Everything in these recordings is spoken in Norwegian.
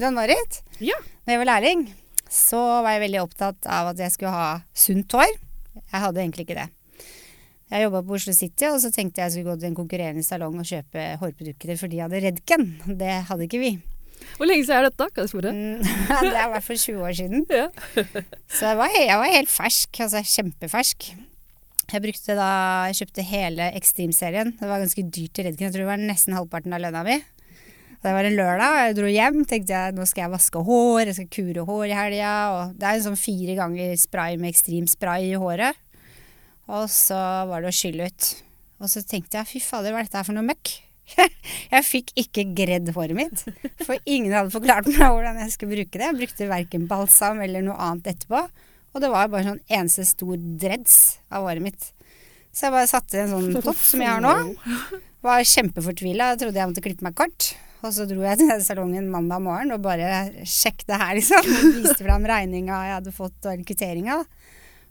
Du Ann-Marit, Ja. når jeg var lærling, så var jeg veldig opptatt av at jeg skulle ha sunt hår. Jeg hadde egentlig ikke det. Jeg jobba på Oslo City, og så tenkte jeg jeg skulle gå til en konkurrerende salong og kjøpe hårprodukter, for de hadde Redken. Det hadde ikke vi. Hvor lenge siden er dette, kan jeg spørre? Mm, det er i hvert fall 20 år siden. Ja. Så jeg var, jeg var helt fersk, altså kjempefersk. Jeg brukte da, jeg kjøpte hele Extreme-serien. Det var ganske dyrt i Redken. Jeg tror det var nesten halvparten av lønna mi. Det var en lørdag, og jeg dro hjem. Tenkte jeg nå skal jeg vaske hår, jeg skal kure hår i helga. Det er en sånn fire ganger spray med ekstrem spray i håret. Og så var det å skylle ut. Og så tenkte jeg fy fader, hva er dette her for noe møkk? Jeg fikk ikke gredd håret mitt. For ingen hadde forklart meg hvordan jeg skulle bruke det. Jeg brukte verken balsam eller noe annet etterpå. Og det var bare sånn eneste stor dreads av håret mitt. Så jeg bare satte en sånn topp som jeg har nå. Var kjempefortvila. Trodde jeg måtte klippe meg kort. Og så dro jeg til salongen mandag morgen og bare sjekk det her, liksom. Viste fram regninga jeg hadde fått og kvitteringa.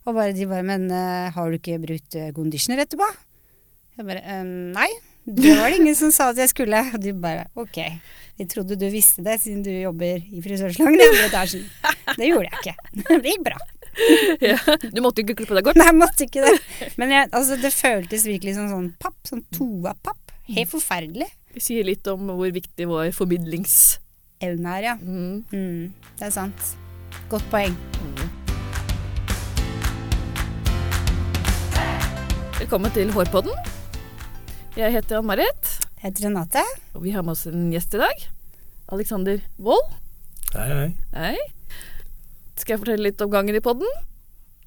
Og bare, de bare Men eh, har du ikke brukt eh, conditioner etterpå? Jeg bare «Eh, Nei. Det var det ingen som sa at jeg skulle. Og de bare ok. Vi trodde du visste det siden du jobber i frisørsalongen andre etasjen. Det gjorde jeg ikke. Det gikk bra. Ja. Du måtte ikke klippe deg kort? Nei, jeg måtte ikke det. Men jeg, altså, det føltes virkelig som sånn papp. Sånn toa-papp. Helt forferdelig. Sier litt om hvor viktig vår formidlings... Evne er, ja. Mm. Mm, det er sant. Godt poeng. Velkommen til Hårpodden. Jeg heter Ann-Marit, Jeg heter Renate. og vi har med oss en gjest i dag. Alexander Wold. Hei, hei. Hei. Skal jeg fortelle litt om gangen i podden?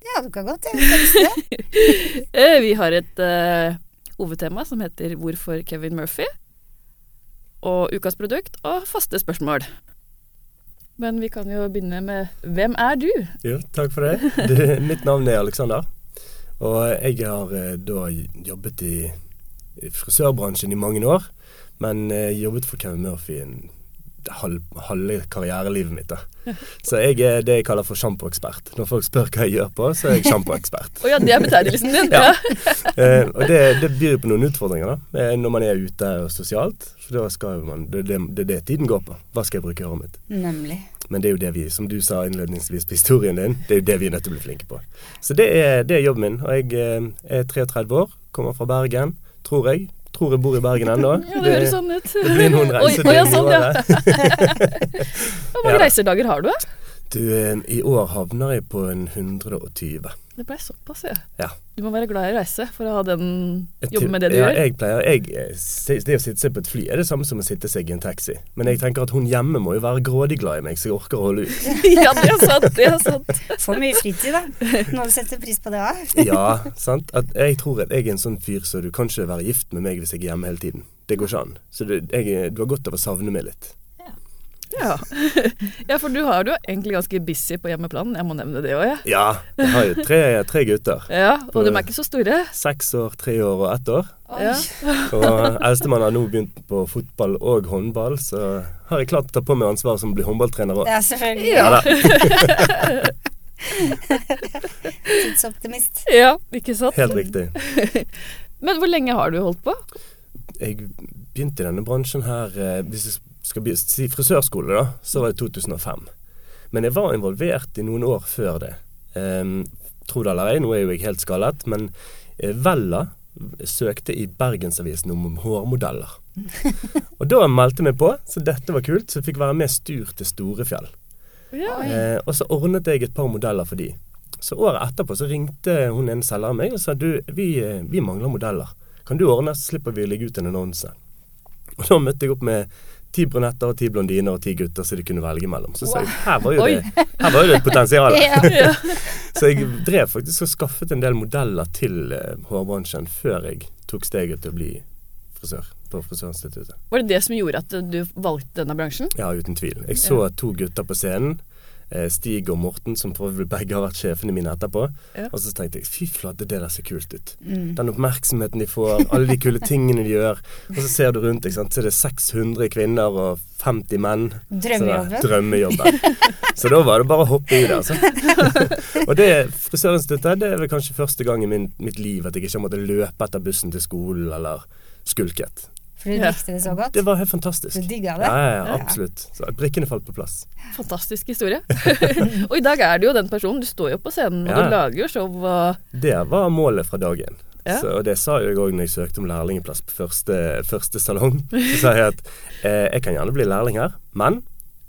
Ja, du kan godt det. Eh, Vi har et uh, hovedtema som heter 'Hvorfor Kevin Murphy?' Og ukas produkt og faste spørsmål. Men vi kan jo begynne med 'Hvem er du?' Jo, takk for det. Du, mitt navn er Alexander. Og jeg har eh, da jobbet i, frisørbransjen i mange år. Men eh, jobbet for Kevin Murphy en halve karrierelivet mitt. da. Så jeg er det jeg kaller for sjampoekspert. Når folk spør hva jeg gjør på, så er jeg sjampoekspert. oh, ja, det er betegnelsen din? Ja. Eh, og det, det byr på noen utfordringer da, eh, når man er ute og sosialt. For da skal man, det, det, det er det tiden går på. Hva skal jeg bruke håret mitt? Nemlig. Men det er jo det vi, som du sa innledningsvis på historien din, det er jo det vi er nødt til å bli flinke på. Så det er, det er jobben min. Og jeg eh, er 33 år, kommer fra Bergen, tror jeg. Tror jeg bor i Bergen ennå. Ja, det høres sånn ut. det blir noen reiser oi, i sånn, året. Hvor mange reisedager har du? Du, eh, i år havner jeg på en 120. Det ble såpass, ja. Ja. Du må være glad i å reise for å ha den jobbe med det du ja, gjør. Jeg pleier, jeg, eh, det å sitte seg på et fly er det samme som å sitte seg i en taxi. Men jeg tenker at hun hjemme må jo være grådig glad i meg, så jeg orker å holde ut. ja, det er sant. Det er sant. Får mye fritid, da. Noen setter pris på det òg. Ja, sant. At jeg tror at jeg er en sånn fyr så du kan ikke være gift med meg hvis jeg er hjemme hele tiden. Det går ikke an. Så du, jeg, du har godt av å savne meg litt. Ja. ja, for du har det jo egentlig ganske busy på hjemmeplan. Jeg må nevne det òg, jeg. Ja, jeg har jo tre, tre gutter. Ja, og de er ikke så store. Seks år, tre år og ett år. Ja. Og eldstemann har nå begynt på fotball og håndball, så har jeg klart å ta på meg ansvaret som å bli håndballtrener òg. Ja, selvfølgelig. Ja. da, Tidsoptimist. ja, ikke sant? helt riktig. Men hvor lenge har du holdt på? Jeg begynte i denne bransjen her eh, Hvis jeg skal si frisørskole, da, så var det 2005. Men jeg var involvert i noen år før det. Um, tro det eller ei, nå er jo jeg helt skallet, men eh, Vella søkte i Bergensavisen om hårmodeller. Og da meldte vi på, så dette var kult. Så jeg fikk være med Stur til Storefjell. Eh, og så ordnet jeg et par modeller for de. Så året etterpå så ringte hun en selger meg og sa du, vi, eh, vi mangler modeller. Kan du ordne, så slipper vi å legge ut en annonse. Og da møtte jeg opp med ti brunetter og ti blondiner og ti gutter som de kunne velge mellom. Så sa jeg her var jo Oi. det, her var jo det et potensial. Ja. Ja. Så jeg drev faktisk og skaffet en del modeller til eh, hårbransjen før jeg tok steget til å bli frisør på Frisørinstituttet. Var det det som gjorde at du valgte denne bransjen? Ja, uten tvil. Jeg så to gutter på scenen. Eh, Stig og Morten, som for øvrig begge har vært sjefene mine etterpå. Ja. Og så tenkte jeg fy flate, det der ser kult ut. Mm. Den oppmerksomheten de får, alle de kule tingene de gjør. Og så ser du rundt, ikke sant? så er det 600 kvinner og 50 menn. Så Drømmejobben. Drømmejobben. Så da var det bare å hoppe i det, altså. Og det Frisørinstituttet, det er vel kanskje første gang i min, mitt liv at jeg ikke har måttet løpe etter bussen til skolen eller skulket. For du Ja. likte det så godt? Det var helt fantastisk. Du digga det? Ja, ja, ja, absolutt. Så brikkene falt på plass. Fantastisk historie. og i dag er du jo den personen. Du står jo på scenen, og Ja. du lager jo show og Det var målet fra dag én. Ja. Så, og det sa jeg òg når jeg søkte om lærlingplass på første, første salong. Så sa jeg at eh, jeg kan gjerne bli lærling her, men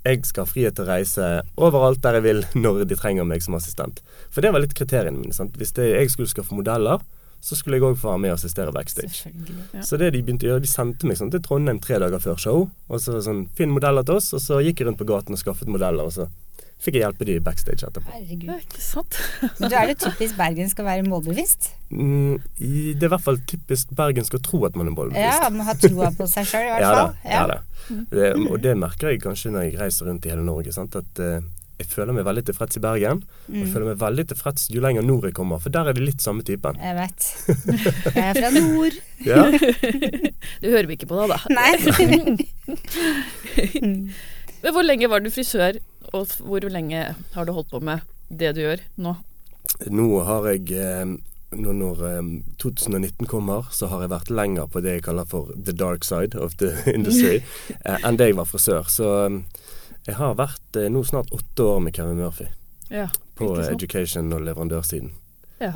jeg skal ha frihet til å reise overalt der jeg vil når de trenger meg som assistent. For det var litt kriteriene mine. sant? Hvis det, jeg skulle skaffe modeller, så skulle jeg òg få være med og assistere backstage. Ja. Så det de begynte å gjøre, de sendte meg sånn til Trondheim tre dager før show. Og så sånn, finn modeller til oss, og så gikk jeg rundt på gaten og skaffet modeller, og så fikk jeg hjelpe de backstage etterpå. Herregud. Ja, ikke sant? Men du er det typisk bergensk å være målbevisst? Mm, i, det er i hvert fall typisk bergensk å tro at man er målbevisst. Ja, man har troa på seg sjøl i hvert Ja da. fall. Ja. da. Det, og det merker jeg kanskje når jeg reiser rundt i hele Norge. Sant? At eh, jeg føler meg veldig tilfreds i Bergen. Og jeg Mm. føler meg veldig tilfreds jo lenger nord jeg kommer, for der er de litt samme typen. Jeg vet. Jeg er fra nord. Ja, Du hører vi ikke på da, da. Nei. Men hvor lenge var du frisør, og hvor lenge har du holdt på med det du gjør nå? Nå har jeg eh, Når eh, 2019 kommer, så har jeg vært lenger på det jeg kaller for the dark side of the industry eh, enn det jeg var frisør. Så eh, jeg har vært eh, nå snart åtte år med Kevin Murphy Ja. på eh, education og leverandørsiden. ja.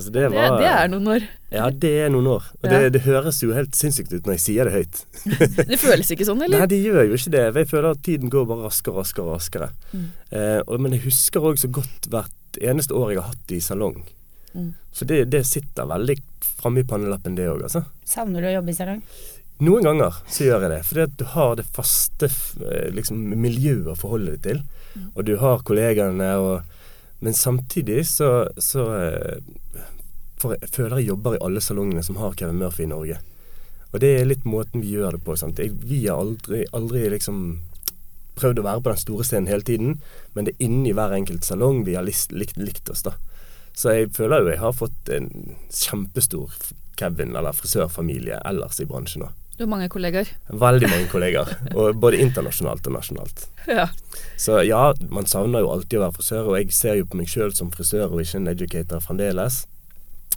Altså det, Det, var, det er noen år. Ja, det er noen år. Og Ja. det, det høres jo helt sinnssykt ut når jeg sier det høyt. Det føles ikke sånn, eller? Nei, det gjør jo ikke det. Jeg føler at tiden går bare raskere og raskere. raskere. Mm. Eh, og, men jeg husker òg så godt hvert eneste år jeg har hatt det i salong. Mm. Så det, det sitter veldig framme i pannelappen, det òg, altså. Savner du å jobbe i salong? Noen ganger så gjør jeg det, fordi at du har det faste eh, liksom, miljøet å forholde deg til. Mm. Og du har kollegaene, og, men samtidig så, så eh, for jeg føler jeg jobber i alle salongene som har Kevin Murphy i Norge. Og det er litt måten vi gjør det på. Sant? Vi har aldri, aldri liksom prøvd å være på den store scenen hele tiden, men det er inni hver enkelt salong vi har list, likt, likt oss, da. Så jeg føler jo jeg har fått en kjempestor Kevin- eller frisørfamilie ellers i bransjen nå. Du har mange kollegaer. Veldig mange kollegaer, og både internasjonalt og nasjonalt. Ja. Så ja, man savner jo alltid å være frisør, og jeg ser jo på meg sjøl som frisør og ikke en educator fremdeles.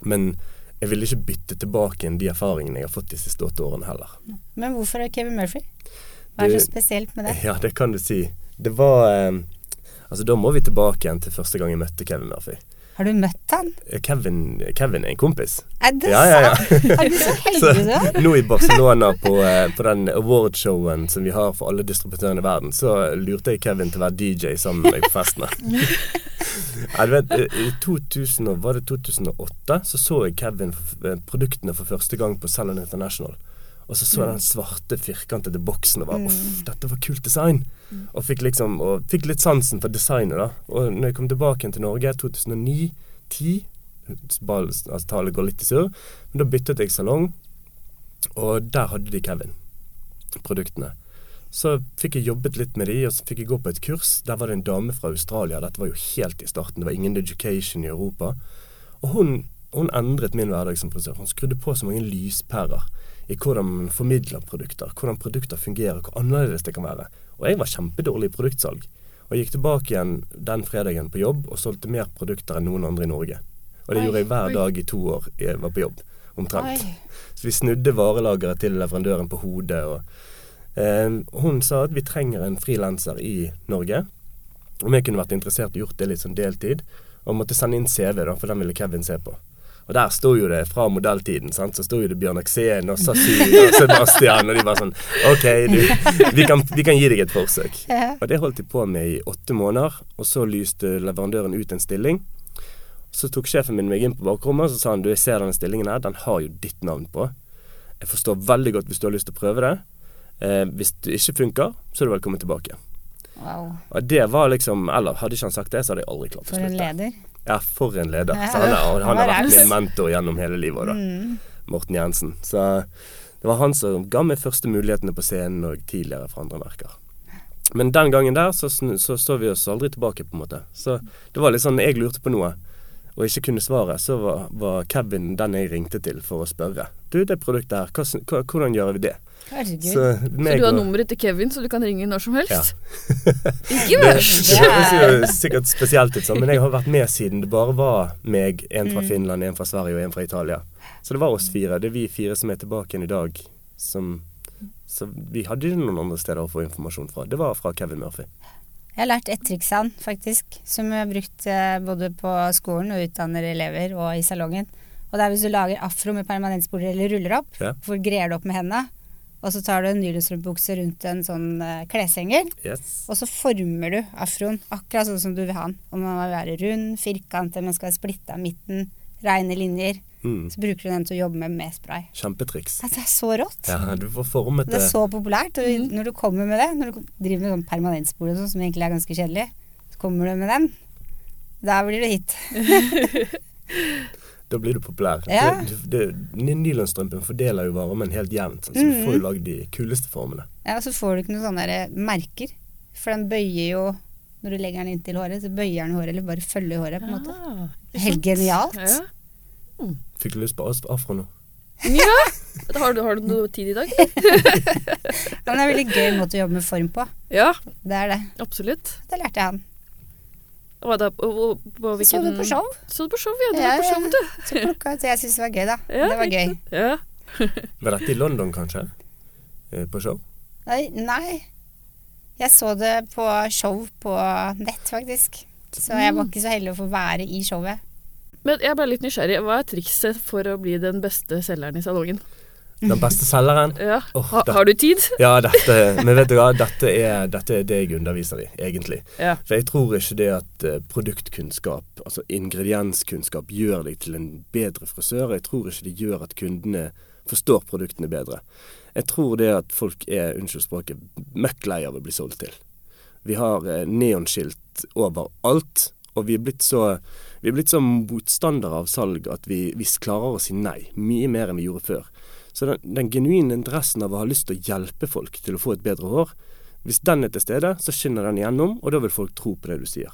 Men jeg vil ikke bytte tilbake igjen de erfaringene jeg har fått de siste åtte årene heller. Men hvorfor er Kevin Murphy? Hva er Det- så spesielt med det? Ja, det kan du si. Det var eh, Altså, da må vi tilbake igjen til første gang jeg møtte Kevin Murphy. Har du møtt han? Eh, Kevin, Kevin er en kompis. Er det Ja, ja, ja. sant? Er du så heldig du nå i Barcelona på, eh, på den awardshowen som vi har for alle distributørene i verden, så lurte jeg Kevin til å være DJ sammen med meg på festene. Ja, du vet, I 2000, var det 2008 så så jeg Kevin eh, produktene for første gang på Salon International. Og så så jeg den svarte, firkantede boksen og var uff, dette var kult design. Og fikk liksom, og fikk litt sansen for designet, da. Og når jeg kom tilbake til Norge 2009-10 altså Tallet går litt i surr, men da byttet jeg salong, og der hadde de Kevin, produktene. Så fikk jeg jobbet litt med de, og så fikk jeg gå på et kurs. Der var det en dame fra Australia. Dette var jo helt i starten. Det var ingen education i Europa. Og hun, hun endret min hverdag som frisør. Hun skrudde på så mange lyspærer i hvordan man formidler produkter, hvordan produkter fungerer, hvor annerledes det kan være. Og jeg var kjempedårlig i produktsalg. Og jeg gikk tilbake igjen den fredagen på jobb og solgte mer produkter enn noen andre i Norge. Og det Oi, gjorde jeg hver dag i to år jeg var på jobb, omtrent. Oi. Så vi snudde varelageret til leverandøren på hodet. Og, eh, hun sa at vi trenger en frilanser i Norge. Om jeg kunne vært interessert i gjort det litt sånn deltid. Og måtte sende inn CV, da, for den ville Kevin se på. Og der sto jo det fra modelltiden, sant? så sto jo det Bjørn Aksen og Sassi og Sebastian, og de var sånn OK, du, vi kan, vi kan gi deg et forsøk. Ja. Og det holdt de på med i åtte måneder, og så lyste leverandøren ut en stilling. Så tok sjefen min meg inn på bakrommet og så sa han, du, jeg ser denne stillingen her, den har jo ditt navn på. Jeg forstår veldig godt hvis du har lyst til å prøve det. Eh, hvis det ikke funker, så er du velkommen tilbake. Wow. Og det var liksom Eller hadde ikke han sagt det, så hadde jeg aldri klart å For en leder. Ja, for en leder. Så han, er, han har vært min mentor gjennom hele livet, da. Mm. Morten Jensen. Så det var han som ga meg første mulighetene på scenen og tidligere fra andre merker. Men den gangen der så, så så vi oss aldri tilbake, på en måte. Så det var litt sånn jeg lurte på noe og ikke kunne svaret, så var, var Kevin den jeg ringte til for å spørre. Du, det produktet her, hva, hvordan gjør vi det? Herregud. Så, Så du har nummeret til Kevin, så du kan ringe når som helst? Ja. Ikke Det, verst! det høres jo sikkert spesielt ut, sånn, men jeg har vært med siden det bare var meg, en fra Mm. Finland, en fra Sverige og en fra Italia. Så det var oss fire. Det er vi fire som er tilbake igjen i dag, som Så vi hadde jo noen andre steder å få informasjon fra. Det var fra Kevin Murphy. Jeg har lært et triks av han, faktisk, som jeg har brukt eh, både på skolen og utdanner elever og i salongen. Og det er hvis du lager afro med permanentsporer eller ruller opp, Ja. hvor greier du opp med hendene, og så tar du en nylonstrømpebukse rundt en sånn uh, kleshenger, Yes. og så former du afroen akkurat sånn som du vil ha den. Om den må være rund, firkantet, men skal være splitta midten, reine linjer. Mm. Så bruker du den til å jobbe med med spray. Kjempetriks. Altså, det er så rått. Ja, du får formet Det det. er så populært. Og når du kommer med det, når du driver med sånn permanentspor og sånn, som egentlig er ganske kjedelig, så kommer du med den. Da blir det hit. Da blir du populær. Ja. Det, det, det, Nylonstrømpen fordeler jo varmen helt jevnt, sånn, så du Mhm. får jo lagd de kuleste formene. Ja, og så får du ikke noen sånne merker. For den bøyer jo Når du legger den inntil håret, så bøyer den håret, eller bare følger håret, på en måte. Ja, ikke Helt genialt. Ja. Fikk du lyst på afro nå? ja. Har, du, har du noe tid i dag? Men det er en veldig gøy måte å jobbe med form på. Ja, Det er det. absolutt. Det lærte jeg han. Hva da? og, og, på hvilken Så du på show? Så du på show, ja. Du Ja, var på show, du. Så plukka ut. Jeg syntes det var gøy, da. Ja, det var gøy. Ja. Var dette i London, kanskje? Eh, På show? Nei, nei. Jeg så det på show på nett, faktisk. Så jeg var ikke så heldig å få være i showet. Men jeg ble litt nysgjerrig. Hva er trikset for å bli den beste selgeren i salongen? Den beste selgeren? Ja. Oh, ha, har du tid? Ja, dette Men vet du hva, dette er, dette er det jeg underviser i, egentlig. Ja. For jeg tror ikke det at eh, produktkunnskap, altså ingredienskunnskap, gjør deg til en bedre frisør. Jeg tror ikke det gjør at kundene forstår produktene bedre. Jeg tror det at folk er, unnskyld språket, møkk lei av å bli solgt til. Vi har eh, neonskilt overalt, og vi er blitt så, vi er blitt så motstandere av salg at vi, vi klarer å si nei. Mye mer enn vi gjorde før. Så den, den genuine interessen av å ha lyst til å hjelpe folk til å få et bedre hår, hvis den er til stede, så skinner den igjennom, og da vil folk tro på det du sier.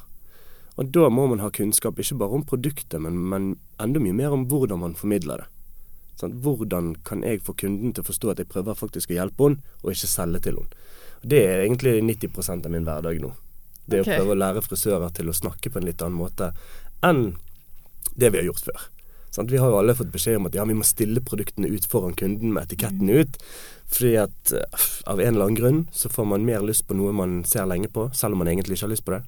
Og da må man ha kunnskap ikke bare om produktet, men, men enda mye mer om hvordan man formidler det. Sånn, hvordan kan jeg få kunden til å forstå at jeg prøver faktisk å hjelpe henne, og ikke selge til henne. Det er egentlig 90% av min hverdag nå. Det okay. å prøve å lære frisører til å snakke på en litt annen måte enn det vi har gjort før. Sant? Vi har jo alle fått beskjed om at ja, vi må stille produktene ut foran kunden med etiketten ut. Fordi at eh, av en eller annen grunn så får man mer lyst på noe man ser lenge på, selv om man egentlig ikke har lyst på det.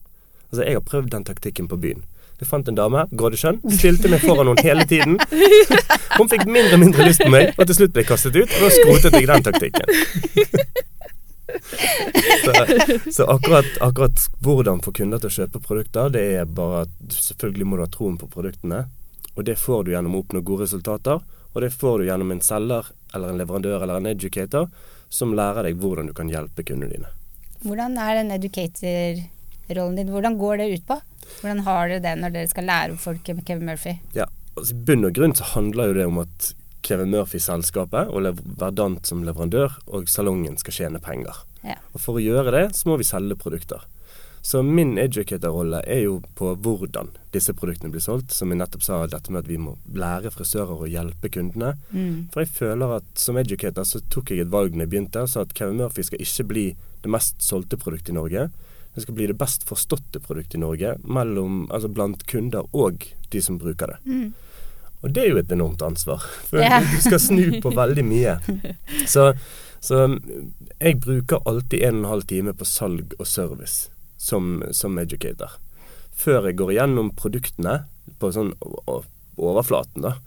Altså, jeg har prøvd den taktikken på byen. Jeg fant en dame, Grådeskjønn, stilte meg foran henne hele tiden. Hun fikk mindre og mindre lyst på meg, og til slutt ble jeg kastet ut, og da skrotet jeg den taktikken. Så, så akkurat, akkurat hvordan få kunder til å kjøpe produkter, det er bare at selvfølgelig må du ha troen på produktene. Og det får du gjennom å oppnå gode resultater. Og det får du gjennom en selger eller en leverandør eller en educator som lærer deg hvordan du kan hjelpe kundene dine. Hvordan er den educator-rollen din? Hvordan går det ut på? Hvordan har dere det når dere skal lære opp folk med Kevin Murphy? Ja, altså I bunn og grunn så handler jo det om at Kevin Murphy-selskapet og Verdant som leverandør og salongen skal tjene penger. Ja. Og For å gjøre det, så må vi selge produkter. Så min educator-rolle er jo på hvordan disse produktene blir solgt. Som jeg nettopp sa, dette med at vi må lære frisører å hjelpe kundene. Mm. For jeg føler at som educator så tok jeg et valg når jeg begynte, og sa at Kevin Murphy skal ikke bli det mest solgte produktet i Norge. Det skal bli det best forståtte produktet i Norge mellom, altså blant kunder og de som bruker det. Mm. Og det er jo et enormt ansvar, for yeah. du skal snu på veldig mye. Så, så jeg bruker alltid en og en halv time på salg og service som, som educator. Før jeg går gjennom produktene på sånn overflaten, da.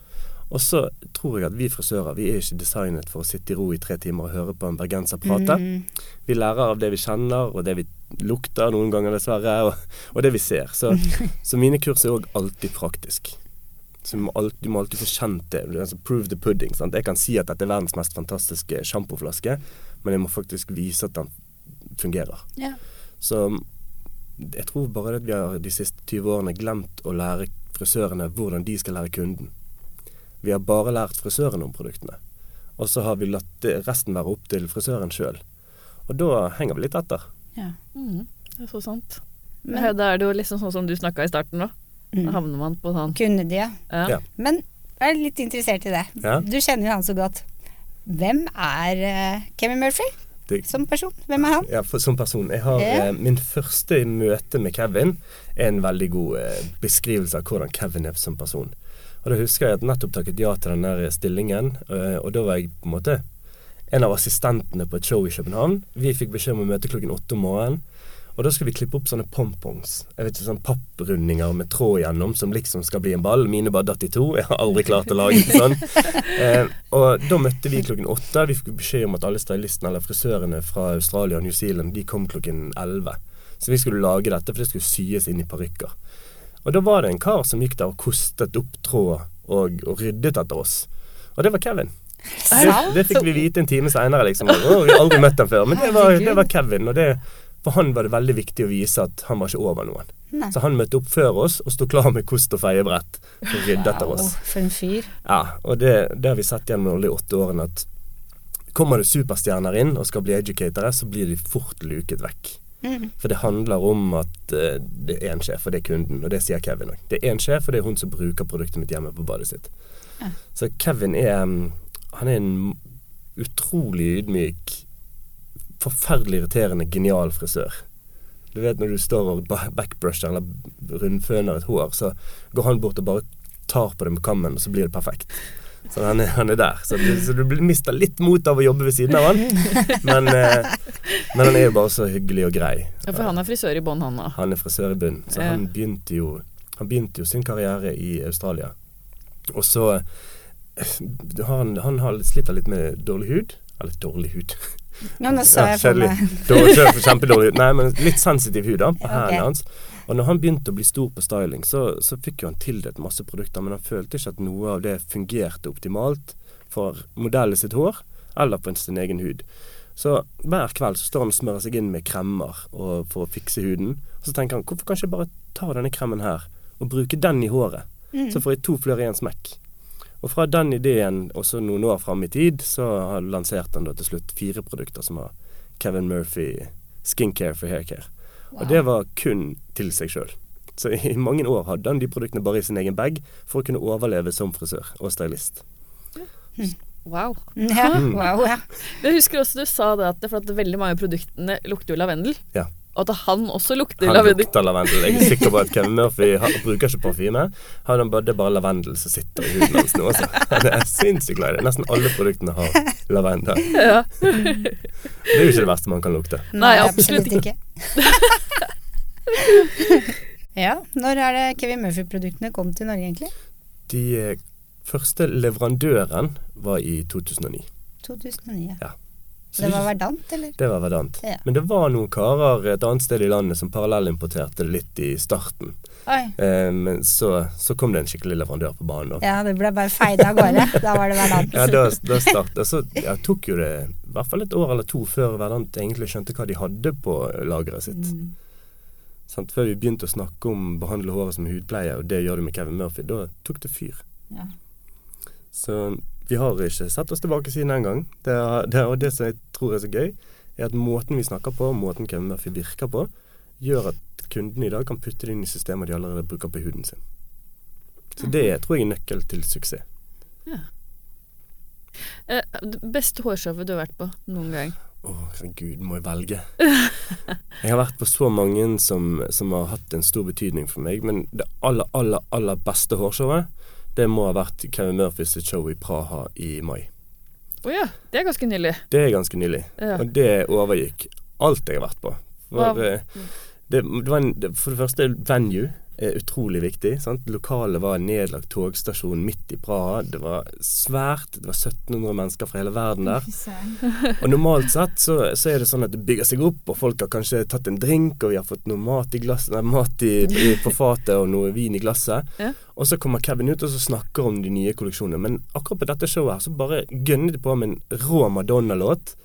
Og så tror jeg at vi frisører vi er ikke designet for å sitte i ro i tre timer og høre på en bergenser prate. Mm. Vi lærer av det vi kjenner, og det vi lukter noen ganger, dessverre, og, og det vi ser. Så, så mine kurs er òg alltid praktisk. Så du må, alltid, du må alltid få kjent det. Altså prove the pudding. Sant? Jeg kan si at dette er verdens mest fantastiske sjampoflaske, men jeg må faktisk vise at den fungerer. Ja. Så jeg tror bare at vi har de siste 20 årene glemt å lære frisørene hvordan de skal lære kunden. Vi har bare lært frisørene om produktene. Og så har vi latt resten være opp til frisøren sjøl. Og da henger vi litt etter. Ja. mm. det er så sant. Men Men, da er det jo liksom sånn som du snakka i starten nå. Da mm. havner man på sånn kunne de, ja. ja. Ja. Men jeg er litt interessert i det. Ja. Du kjenner jo han så godt. Hvem er uh, Kevin Murphy Det, som person? Hvem er han? ja, for, som person. Jeg har, Ja. eh, min første møte med Kevin er en veldig god eh, beskrivelse av hvordan Kevin er som person. Og da husker jeg at nettopp takket ja til den der stillingen, eh, og da var jeg på en måte en av assistentene på et show i København. Vi fikk beskjed om å møte klokken åtte om morgenen. Og da skal vi klippe opp sånne pompongs. Jeg vet ikke, sånne Papprundinger med tråd gjennom som liksom skal bli en ball. Mine bare datt i to. Jeg har aldri klart å lage en sånn. Eh, og da møtte vi klokken åtte. Vi fikk beskjed om at alle stylistene eller frisørene fra Australia og New Zealand de kom klokken elleve. Så vi skulle lage dette, for det skulle syes inn i parykker. Og da var det en kar som gikk der og kostet opp tråd og, og ryddet etter oss. Og det var Kevin. Det, det fikk vi vite en time seinere, liksom. Og vi har aldri møtt ham før. Men det var, det var Kevin. Og det, for han var det veldig viktig å vise at han var ikke over noen. Nei. Så han møtte opp før oss og sto klar med kost og feiebrett og rydde etter Wow, oss. for en fyr. Ja, og det, det har vi sett gjennom alle de åtte årene at kommer det superstjerner inn og skal bli educatere, så blir de fort luket vekk. Mm. For det handler om at uh, det er én sjef, og det er kunden. Og det sier Kevin òg. Det er én sjef, og det er hun som bruker produktet mitt hjemme på badet sitt. Ja. Så Kevin er mm, Han er en utrolig ydmyk, forferdelig irriterende, genial frisør. Du vet når du står og backbrusher eller rundføner et hår, så går han bort og bare tar på det med kammen, og så blir det perfekt. Så han er, han er der. Så du, så du blir- mister litt mot av å jobbe ved siden av han. Men, eh, men han er jo bare så hyggelig og grei. Ja, for han er frisør i bånn, han da. Han er frisør i bunn, så Ja. han begynte jo Han begynte jo sin karriere i Australia. Og så eh, har han, han har litt- sliter litt med dårlig hud. Eller dårlig hud. Ja, nå så jeg for meg. meg Dårlig, kjø- kjempedårlig hud. Nei, men litt sensitiv hud da, på Ja, ok. hendene hans. Og når han begynte å bli stor på styling, så, så fikk jo han tildelt masse produkter, men han følte ikke at noe av det fungerte optimalt for modellen sitt hår, eller for sin egen hud. Så hver kveld så står han og smører seg inn med kremmer for å fikse huden. Og så tenker han hvorfor kan jeg ikke bare ta denne kremen her og bruke den i håret? Mm. Så får jeg to flør i en smekk. Og fra den ideen, også noen år fram i tid, så har lansert han da til slutt fire produkter som har Kevin Murphy Skincare for haircare. Og det var kun til seg sjøl. Så i mange år hadde han de produktene bare i sin egen bag for å kunne overleve som frisør og stylist. Wow. Ja, Mm. wow, ja. Jeg husker også du sa det at, for at veldig mange av produktene lukter jo lavendel. Ja. Og at han også lukter Han lavendel. lukter lavendel. Jeg er sikker på at Kevin Murphy har, bruker ikke parfyme. Han har bare, det er bare lavendel som sitter i huden hans nå. Altså. Han er sinnssykt glad i det. Nesten alle produktene har lavendel. Ja. Det er jo ikke det verste man kan lukte. Nei, absolutt ikke. ja, når er det Kevin Murphy-produktene kom til Norge, egentlig? De eh, første leverandøren var i 2009. 2009, ja. Ja. Så Det var Verdant, eller? Det var Verdant. Ja. Men det var noen karer et annet sted i landet som parallellimporterte det litt i starten. Eh, men så, så kom det en skikkelig leverandør på banen. Da. Ja, det ble bare feid av gårde. Da var det Verdant. Ja, da, da startet, så ja, tok jo det i hvert fall et år eller to før Verdant egentlig skjønte hva de hadde på lageret sitt. Mm. Sånn, Før vi begynte å snakke om behandle håret som hudpleie, og det gjør du med Kevin Murphy, da tok det fyr. Ja. Så vi har ikke sett oss tilbake siden den gang. Det, er, det, og det som jeg tror er så gøy, er at måten vi snakker på, måten Kevin Murphy virker på, gjør at kundene i dag kan putte det inn i systemer de allerede bruker på huden sin. Så det tror jeg er nøkkel til suksess. Eh, det beste hårshowet du har vært på noen gang? Å, herregud, må jeg velge? Jeg har vært på så mange som, som har hatt en stor betydning for meg, men det aller, aller, aller beste hårshowet, det må ha vært Kevin Murphys show i Praha i mai. Å ja, det er ganske nylig. Det er ganske nylig. Ja. Og det overgikk alt jeg har vært på. For, Hva- eh, det, det var en, for det første, venue er utrolig viktig. Sant? Lokalet var en nedlagt togstasjon midt i Praha. Det var svært. Det var 1700 mennesker fra hele verden der. Og normalt sett så, så er det sånn at det bygger seg opp, og folk har kanskje tatt en drink, og vi har fått noe mat, i glass, nei, mat i, på fatet og noe vin i glasset. Ja. Og så kommer Kevin ut og så snakker om de nye kolleksjonene. Men akkurat på dette showet her så bare gønnet de på med en rå Madonna-låt.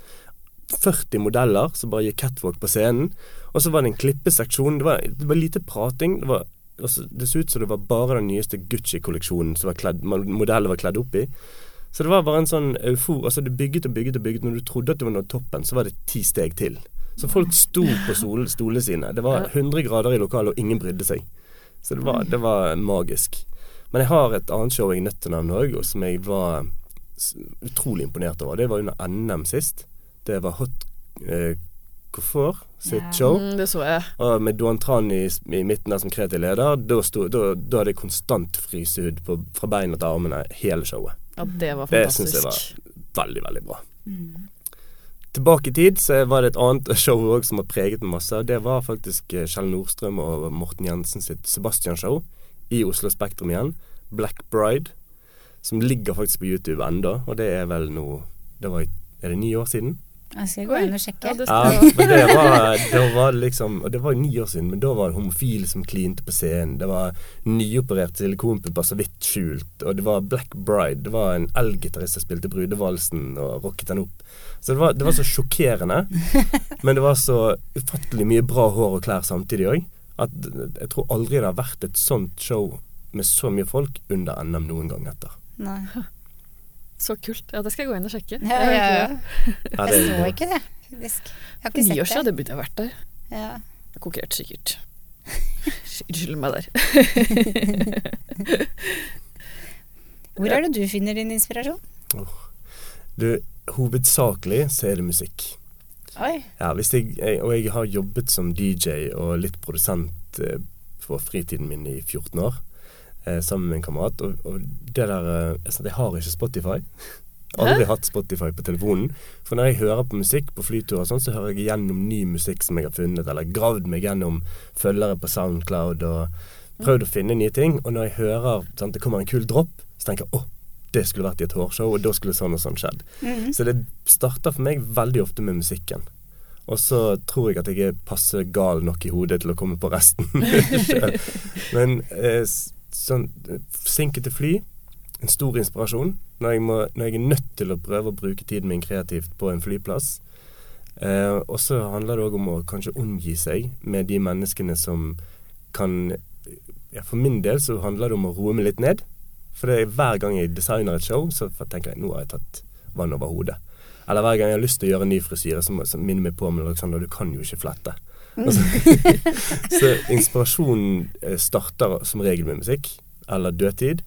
40 modeller som bare gikk catwalk på scenen. Og så var det en klippeseksjon. Det var, det var lite prating. Det, var, altså, det så ut som det var bare den nyeste Gucci-kolleksjonen som var kledd, modellet var kledd opp i. Så det var bare en sånn eufor Altså det bygget og bygget og bygget. Når du trodde at du var nådd toppen, så var det ti steg til. Så folk sto på sol, stolene sine. Det var 100 grader i lokalet, og ingen brydde seg. Så det var, det var magisk. Men jeg har et annet show jeg er nødt til å nevne òg, som jeg var utrolig imponert over. Det var under NM sist. Det var Hot Coiffeur sitt yeah. show. Mm, det så jeg. Og med Duan Tran i, i midten der som kreativ leder, da, sto, da, da hadde jeg konstant frysehud på, fra beina til armene hele showet. Ja, det var fantastisk. Det syns jeg var veldig, veldig bra. Tilbake i tid så var det et annet show òg som har preget meg masse. Det var faktisk eh, Kjell Nordstrøm og Morten Jensen sitt Sebastian-show i Oslo Spektrum igjen. Black Bride. Som ligger faktisk på YouTube enda, og det er vel nå det var, i- Er det ni år siden? Jeg skal gå inn og sjekke. Ja, det Ja, men det var, det var liksom Og det var ni år siden, men da var det homofile som klinte på scenen. Det var nyopererte silikonpupper så vidt skjult, og det var Black Bride. Det var en elgitarist som spilte brudevalsen og rocket den opp. Så det var, det var så sjokkerende, men det var så ufattelig mye bra hår og klær samtidig òg, at jeg tror aldri det har vært et sånt show med så mye folk under NM noen gang etter. Nei. Så kult. Ja, det skal jeg gå inn og sjekke. Ja, ja, ja. Jeg så ikke det, faktisk. Jeg har ikke sett det. ni år siden, det. jeg burde jeg vært der. Ja. Jeg konkurrerte sikkert. Unnskyld meg der. Hvor er det du finner din inspirasjon? Du, hovedsakelig så er det musikk. Oi. Ja, hvis jeg, jeg, og jeg har jobbet som DJ og litt produsent eh, på fritiden min i 14 år, eh, sammen med en kamerat. Og, og det der eh, Jeg har ikke Spotify. Aldri hatt Spotify på telefonen. For når jeg hører på musikk på flyturer, sånn, så hører jeg gjennom ny musikk som jeg har funnet, eller gravd meg gjennom følgere på Soundcloud og prøvd å finne nye ting. Og når jeg hører sant, det kommer en kul dropp, så tenker jeg å, det skulle vært i et hårshow, og da skulle sånn og sånn skjedd. Mhm. Så det starter for meg veldig ofte med musikken. Og så tror jeg at jeg er passe gal nok i hodet til å komme på resten. Men eh, sånn Sinke til fly, en stor inspirasjon. Når jeg, må, når jeg er nødt til å prøve å bruke tiden min kreativt på en flyplass. Eh, og så handler det òg om å kanskje omgi seg med de menneskene som kan ja, For min del så handler det om å roe meg litt ned. For er hver gang jeg designer et show, så tenker jeg nå har jeg tatt vann over hodet. Eller hver gang jeg har lyst til å gjøre en ny frisyre, så, så minner meg på med Alexander, du kan jo ikke flette. Altså, så inspirasjonen eh, starter som regel med musikk, eller dødtid.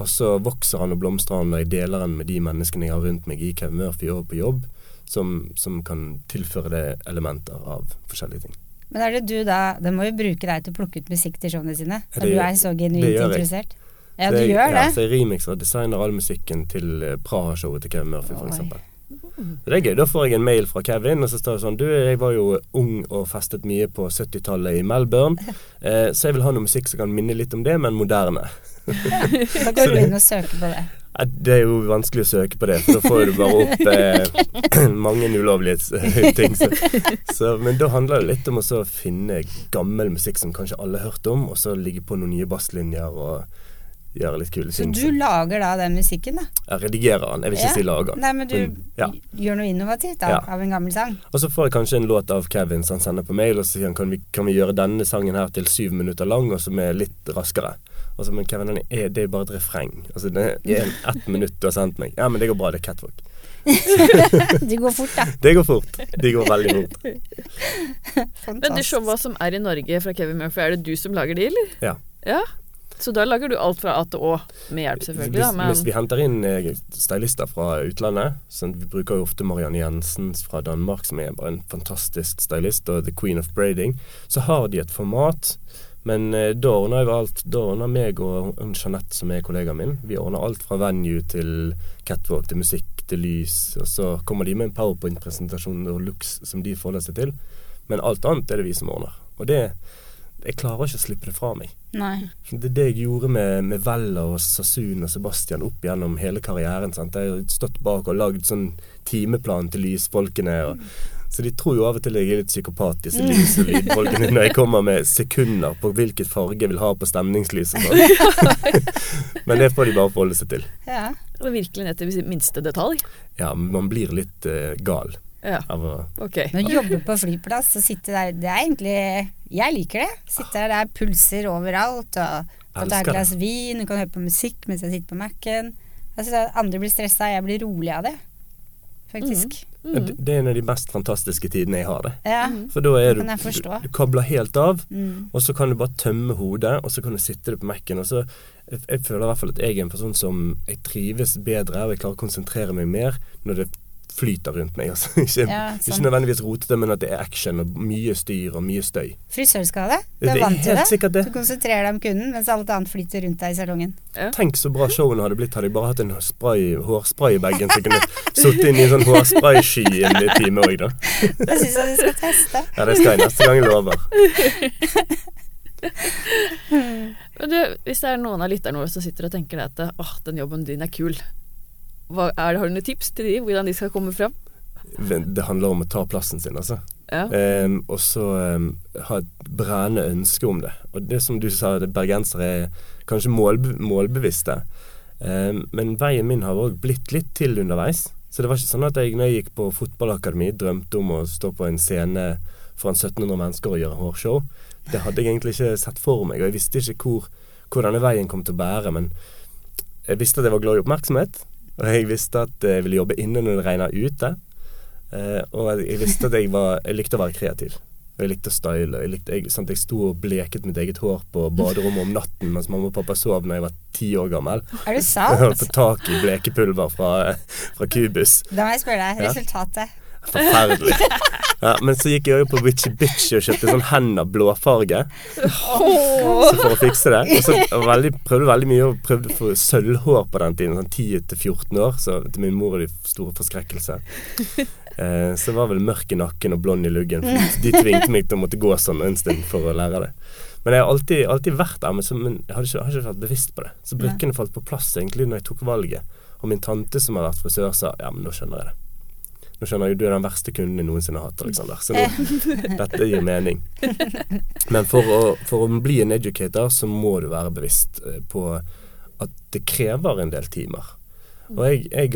Og så vokser han og blomstrer han når jeg deler han med de menneskene jeg har rundt meg i Kevin Murphy og på jobb, som, som kan tilføre det elementer av forskjellige ting. Men er det du da det må jo bruke deg til å plukke ut musikk til showene sine? Når det- du er så genuint interessert? Ja, Så du gjør det? Ja, så jeg remixer og designer all musikken til eh, Praha-showet til Kevin Murphy, Oi. Det er gøy. Da får jeg en mail fra Kevin, og så står det sånn Du, jeg var jo ung og festet mye på 70-tallet i Melbourne, eh, så jeg vil ha noe musikk som kan minne litt om det, men moderne. Da går du inn og søker på det. Det er jo vanskelig å søke på det, for da får du bare opp eh, mange ulovlige ting. Så, så, men da handler det litt om å så finne gammel musikk som kanskje alle har hørt om, og så ligge på noen nye basslinjer og gjøre litt kule Så du lager da den musikken, da? Jeg redigerer den, jeg vil ikke Ja. si lager. Nei, men du Men, ja. gjør noe innovativt da, Ja. av en gammel sang? Og så får jeg kanskje en låt av Kevin som han sender på mail, og så sier han kan vi, kan vi gjøre denne sangen her til syv minutter lang, og som er litt raskere. Og så, men Kevin, den er, det er bare et refreng. Altså, det er en, ett minutt du har sendt meg. Ja, men det går bra, det er catwalk. det går fort, da. Det går fort. Det går veldig fort. Men de ser showa som er i Norge fra Kevin Murphy, er det du som lager de, eller? Ja. Ja. Så da lager du alt fra A til Å, med hjelp selvfølgelig, Hvis, da, men hvis vi henter inn eh, stylister fra utlandet så Vi bruker jo ofte Marianne Jensen fra Danmark, som er bare en fantastisk stylist, og The Queen of Braiding. Så har de et format. Men eh, da ordner jeg alt. Da ordner meg og Jeanette, som er kollegaen min, vi ordner alt fra venue til catwalk til musikk til lys. Og så kommer de med en powerpoint-presentasjon og looks som de forholder seg til. Men alt annet er det vi som ordner. Og det Jeg klarer ikke å slippe det fra meg. Nei. Det er det jeg gjorde med, med Vella og Sasun og Sebastian opp gjennom hele karrieren. Sant? Jeg har stått bak og lagd sånn timeplan til lysfolkene. Og, så de tror jo av og til jeg er litt psykopat, disse lys- og lydfolkene, når jeg kommer med sekunder på hvilket farge jeg vil ha på stemningslyset. Sånn. Men det får de bare forholde seg til. Ja. det er virkelig ned til minste detalj. Ja, man blir litt uh, gal Ja, av å ok. Men å jobbe på flyplass og sitte der, det er egentlig Jeg liker det. Sitte der, det er pulser overalt, og kan ta et glass vin, du kan høre på musikk mens jeg sitter på Mac-en. At andre blir stressa, jeg blir rolig av det. Faktisk. Mm. det- Det er en av de mest fantastiske tidene jeg har det. Ja. For da er du, du, du kobler helt av, Mm. og så kan du bare tømme hodet, og så kan du sitte på Mac-en. Og så jeg, jeg føler i hvert fall at jeg er en person som jeg trives bedre, og jeg klarer å konsentrere meg mer når det flyter rundt meg. Altså. Ikke, Ja, ikke sånn. nødvendigvis rotete, men at det er action og mye styr og mye støy. Frisørskade. Du Det er er vant til det. det. Du konsentrerer deg om kunden, mens alt annet flyter rundt deg i salongen. Tenk så bra showene hadde blitt hadde jeg bare hatt en spray, hårspray i bagen, så jeg kunne sittet inn i en sånn hårspraysky i en time òg, da. Det syns jeg du skal teste. Ja, det skal jeg neste gang, jeg lover. Men du, hvis det er noen av lytterne våre som sitter og tenker at åh, den jobben din er kul, Hva, er, har du noen tips til de, hvordan de skal komme fram? Det handler om å ta plassen sin, altså. Ja. Um, og så um, ha et brennende ønske om det. Og det som du sa, det bergensere er kanskje målbe målbevisste. Um, men veien min har òg blitt litt til underveis. Så det var ikke sånn at jeg når jeg gikk på fotballakademi, drømte om å stå på en scene foran 1700 mennesker og gjøre hårshow. Det hadde jeg egentlig ikke sett for meg, og jeg visste ikke hvor, hvor denne veien kom til å bære. Men jeg visste at jeg var glad i oppmerksomhet, og jeg visste at jeg ville jobbe inne når det regna ute. Eh, og jeg visste at jeg, var, jeg likte å være kreativ. Og jeg likte å style. Jeg, likte, jeg, sant, jeg sto og bleket mitt eget hår på baderommet om natten mens mamma og pappa sov når jeg var ti år gammel. Er Jeg sant? holdt på tak i blekepulver fra, fra Kubus. Da må jeg spørre deg. Ja. Forferdelig. Ja, men så gikk jeg jo på Witchy Bitch og kjøpte sånn hender blåfarge. Så for å fikse det. Og så veldig, prøvde veldig mye og prøvde å få sølvhår på den tiden. Sånn 10-14 år. Så til min mor og de store forskrekkelse. Eh, så var vel mørk i nakken og blond i luggen. De tvingte meg til å måtte gå sånn en stund for å lære det. Men jeg har alltid, alltid vært der, men, så, men jeg har ikke, har ikke vært bevisst på det. Så brikkene falt på plass egentlig når jeg tok valget. Og min tante som har vært frisør, sa ja, men nå skjønner jeg det. Nå skjønner jeg du er den verste kunden jeg noensinne har hatt, Alexander. Så nå, dette gir mening. Men for å, for å bli en educator, så må du være bevisst eh, på at det krever en del timer. Og jeg, jeg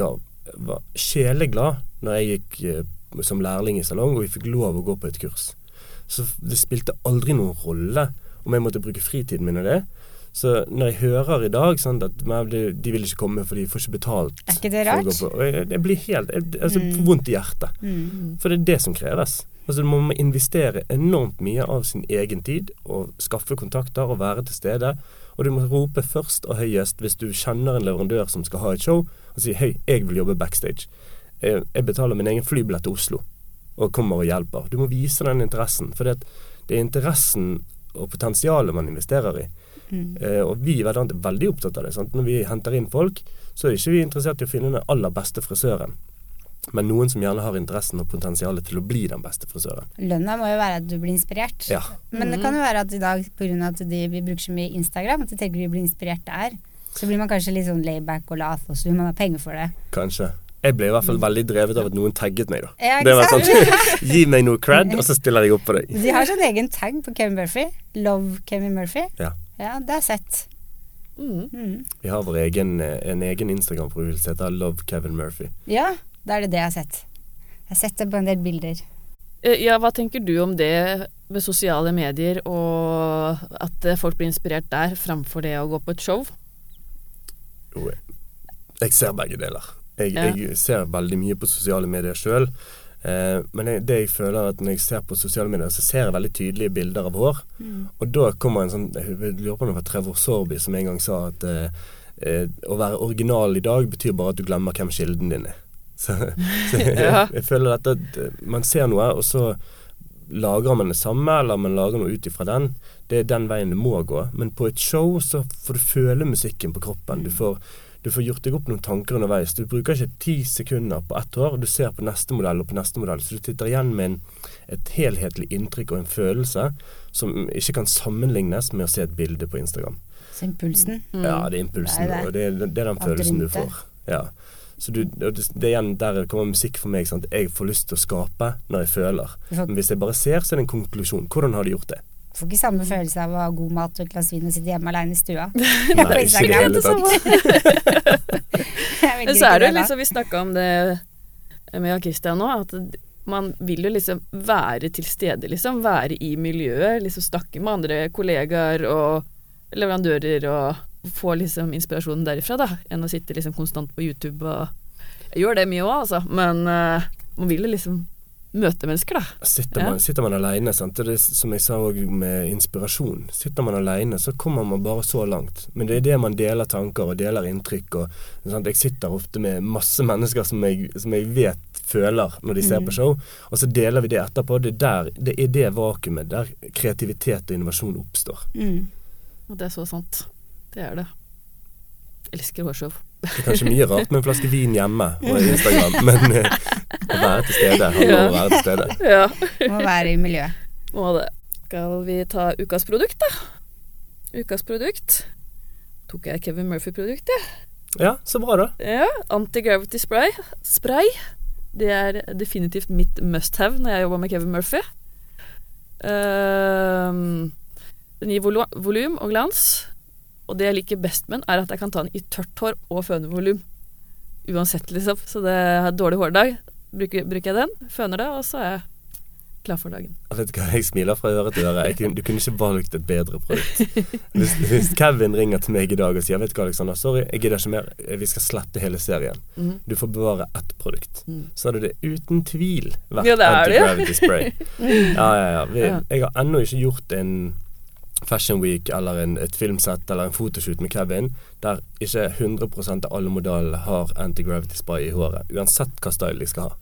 var sjeleglad når jeg gikk eh, som lærling i salong, og vi fikk lov å gå på et kurs. Så det spilte aldri noen rolle om jeg måtte bruke fritiden min og det. Så når jeg hører i dag sånn at de, vil ikke komme fordi de får ikke betalt Er ikke det rart? jeg, jeg blir helt jeg, altså, Mm. vondt i hjertet. Mm. For det er det som kreves. Altså Man må investere enormt mye av sin egen tid og skaffe kontakter og være til stede. Og du må rope først og høyest hvis du kjenner en leverandør som skal ha et show, og si 'hei, jeg vil jobbe backstage'. Jeg, jeg betaler min egen flybillett til Oslo og kommer og hjelper. Du må vise den interessen. For det, det er interessen og potensialet man investerer i. Mm. Eh, og vi i Verdant er veldig opptatt av det. Sant? Når vi henter inn folk, så er ikke vi interessert i å finne den aller beste frisøren. Men noen som gjerne har interessen og potensialet til å bli den beste frisøren. Lønna må jo være at du blir inspirert. Ja, Men det kan jo være at i dag, pga. at de, vi bruker så mye Instagram, at de tenker vi blir inspirert der. Så blir man kanskje litt sånn layback og lat, og så vil man ha penger for det. kanskje. Jeg ble i hvert fall veldig drevet av at noen tagget meg, da. Ja, Det var sånn Gi meg noe cred, og så stiller jeg opp på deg. De har sånn egen tag på Kevin Murphy. Love Kevin Murphy. Ja. Ja, det har jeg sett. Mm. Mm. Vi har vår egen, eh, en egen Instagram-profil som heter Love Kevin Murphy. Ja, da er det det jeg har sett. Jeg har sett det på en del bilder. Eh, Ja, hva tenker du om det med sosiale medier, og at eh, folk blir inspirert der, framfor det å gå på et show? Jo, jeg ser begge deler. Jeg, Ja. jeg ser veldig mye på sosiale medier sjøl. Eh, men det jeg føler er at når jeg ser på sosiale medier, så ser jeg veldig tydelige bilder av hår. Og da kommer en sånn Jeg lurer på om det var Trevor Sorby som en gang sa at eh, eh, å være original i dag betyr bare at du glemmer hvem kilden din er. Så, så jeg, Ja. jeg føler at eh, man ser noe, og så lager man det samme, eller man lager noe ut ifra den. Det er den veien det må gå. Men på et show så får du føle musikken på kroppen. Du får, du får gjort deg opp noen tanker underveis. Du bruker ikke ti sekunder på ett år, du ser på neste modell og på neste modell. Så du sitter igjen med en, et helhetlig inntrykk og en følelse som ikke kan sammenlignes med å se et bilde på Instagram. Så impulsen. Mm. Ja, det er impulsen, Det er det. og det er, det er den følelsen du får. Ja. Så du, det, er igjen der kommer musikk for meg. Sant? Jeg får lyst til å skape når jeg føler. Men hvis jeg bare ser, så er det en konklusjon. Hvordan har du gjort det? Får ikke samme følelse av å ha god mat og et glass vin og sitte hjemme alene i stua. Nei, ikke det hele tatt. Jeg Men så er det jo liksom, vi snakka om det med Jan Christian nå, at man vil jo liksom være til stede, liksom. Være i miljøet. Liksom snakke med andre kollegaer og leverandører og få liksom inspirasjonen derifra, da. Enn å sitte liksom konstant på YouTube og Jeg gjør det mye òg, altså, men uh, man vil jo liksom møte mennesker, da. Sitter Ja. man, sitter man alene, sant? Det er som jeg sa òg med inspirasjon. Sitter man alene, så kommer man bare så langt. Men det er det man deler tanker og deler inntrykk og sant? Jeg sitter ofte med masse mennesker som jeg, som jeg vet føler når de ser på show, og så deler vi det etterpå. Det er, der, det er det vakuumet der kreativitet og innovasjon oppstår. Mm. Og det er så sant. Det er det. Jeg Elsker hårshow. Det er kanskje mye rart med en flaske vin hjemme og Instagram, men eh, å være til stede handler om å være til stede. Ja. Må være i miljøet. Må det. Skal vi ta ukas produkt, da? Ukas produkt. Tok jeg Kevin Murphy-produkt, jeg. Ja, så bra, da. Ja. Anti-gravity spray. Spray. Det er definitivt mitt must have når jeg jobber med Kevin Murphy. Uh, den gir volu- volum og glans. Og det jeg liker best med den, er at jeg kan ta den i tørt hår og fønevolum. Uansett, liksom. Så det er dårlig hårdag. Bruker, bruker jeg den, føner det, og så er jeg klar for dagen. Jeg vet hva, jeg smiler fra øre til øre. Kunne, du kunne ikke valgt et bedre produkt. Hvis, hvis Kevin ringer til meg i dag og sier Vet du hva, Alexander, sorry, jeg gidder ikke mer. Vi skal slette hele serien. Mhm. Du får bevare ett produkt. Mm. Så hadde det uten tvil vært Ja, anti-gravity spray. Ja, ja, ja. Vi. Jeg har ennå ikke gjort en Fashion Week eller en, et filmsett eller en fotoshoot med Kevin der ikke 100% av alle modellene har anti-gravity spy i håret. Uansett hva style de skal ha.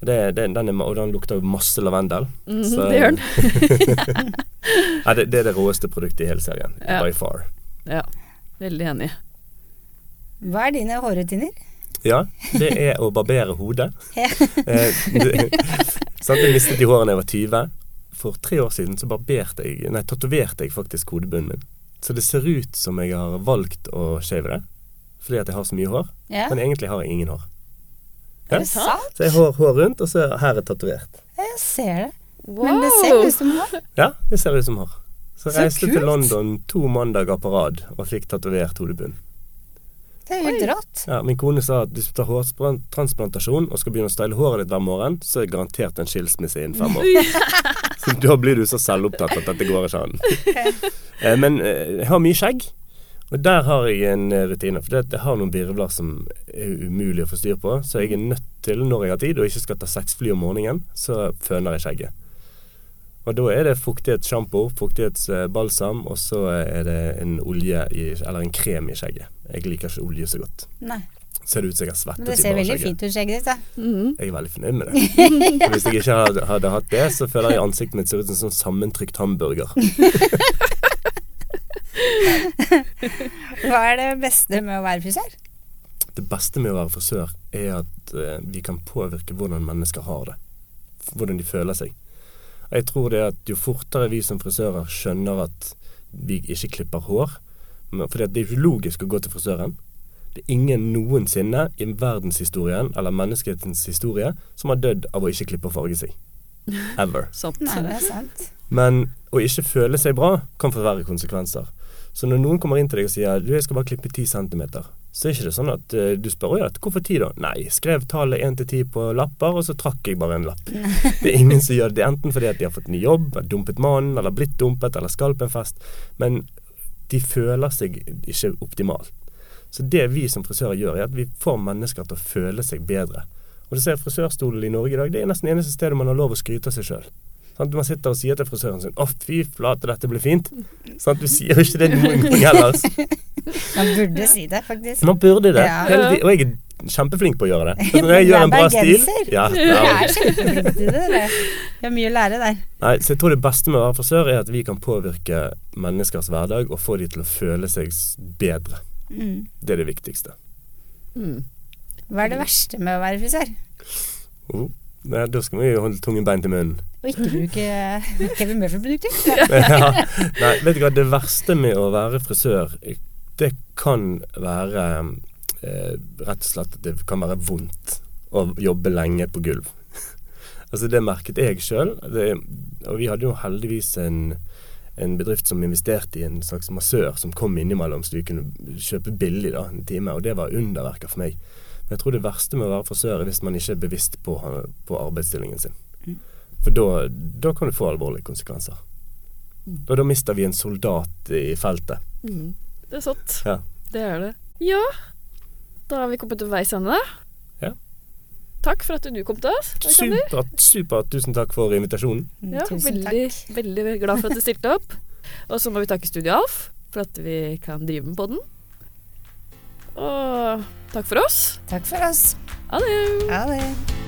Det, det, den er, og den lukter jo masse lavendel. Mm, Så- det gjør den. ja, det, det er det råeste produktet i hele serien. Ja. By far. Ja, veldig enig. Hva er dine hårrutiner? Ja, det er å barbere hodet. sånn Eh, det, sant, jeg mistet de hårene jeg var 20. For tre år siden så barberte jeg Nei, tatoverte jeg faktisk hodebunnen min. Så det ser ut som jeg har valgt å shave det, fordi at jeg har så mye hår. Ja. Men egentlig har jeg ingen hår. Er det sant? Så jeg har hår rundt, og så er her er tatovert. Jeg ser det. Wow. Men det ser ut som hår. Ja, det ser ut som hår. Så Så reiste kult. til London to mandager på rad og fikk tatovert hodebunnen. Det er jo helt rått. Ja, min kone sa at hvis du tar hårtransplantasjon og skal begynne å style håret ditt hver morgen, så er det garantert en skilsmisse innen fem år. Så da blir du så selvopptatt at dette går ikke an. Eh, Men eh, jeg har mye skjegg, og der har jeg en eh, rutine. For jeg har noen virvler som er umulig å få styr på, så jeg er nødt til, når jeg har tid og ikke skal ta sexfly om morgenen, så føner jeg skjegget. Og da er det fuktighetssjampo, fuktighetsbalsam, og så er det en olje i, eller en krem i skjegget. Jeg liker ikke olje så godt. Nei. Ser det ut som jeg har svettet Men det ser veldig fint ut, skjegget ditt. da. Mhm. Jeg er veldig fornøyd med det. For Hvis jeg ikke hadde, hadde hatt det, så føler jeg ansiktet mitt ser ut som en sånn sammentrykt hamburger. Hva er det beste med å være frisør? Det beste med å være frisør er at eh, vi kan påvirke hvordan mennesker har det. Hvordan de føler seg. Jeg tror det at jo fortere vi som frisører skjønner at vi ikke klipper hår For det er ikke logisk å gå til frisøren. Det er ingen noensinne i verdenshistorien eller menneskehetens historie som har dødd av å ikke klippe og farge seg. Ever. Nei, det er sant. Men å ikke føle seg bra kan få verre konsekvenser. Så når noen kommer inn til deg og sier du, jeg skal bare klippe 10 cm, så er ikke det sånn at uh, du spør at hvorfor 10 da? Nei, jeg skrev tallet 1 til 10 på lapper, og så trakk jeg bare en lapp. Det er ingen som gjør det, enten fordi at de har fått ny jobb, har dumpet mannen, eller blitt dumpet, eller skal på en fest. Men de føler seg ikke optimalt. Så det vi som frisører gjør, er at vi får mennesker til å føle seg bedre. Og du ser frisørstolen i Norge i dag, det er nesten eneste stedet man har lov å skryte av seg sjøl. Sånn, Man sitter og sier til frisøren sin 'Å, fy flate, dette blir fint'. Sånn, Du sier jo ikke det noen gang ellers. Man burde si det, faktisk. Man burde det. Ja. Og jeg er kjempeflink på å gjøre det. Så når jeg gjør en bra stil ja, ja, Jeg er kjempeflink til det. Vi har mye å lære der. Nei, så jeg tror det beste med å være frisør er at vi kan påvirke menneskers hverdag og få de til å føle seg bedre. Mm. Det er det viktigste. Mm. Hva er det verste med å være frisør? Oh. Nei, da skal vi holde tungen bein til munnen. Og ikke bruke Kevin Murphy-produkter? ja. Nei, vet du hva, det verste med å være frisør, det kan være eh, rett og slett at det kan være vondt å jobbe lenge på gulv. altså det merket jeg sjøl, og vi hadde jo heldigvis en, en bedrift som investerte i en slags massør som kom innimellom, så vi kunne kjøpe billig da, en time, og det var underverker for meg. Men jeg tror det verste med å være frisør er hvis man ikke er bevisst på, på arbeidsstillingen sin. For da, da kan du få alvorlige konsekvenser. Og da mister vi en soldat i feltet. Mm. Det er sant. Ja. Det er det. Ja, da har vi kommet til veis ende. Takk for at du kom til oss. Supert, supert. Tusen takk for invitasjonen. Mm, Ja, Tusen veldig, takk. veldig glad for at du stilte opp. Og så må vi takke Studio Alf for at vi kan drive med podden. Og takk for oss. Takk for oss. Ha det.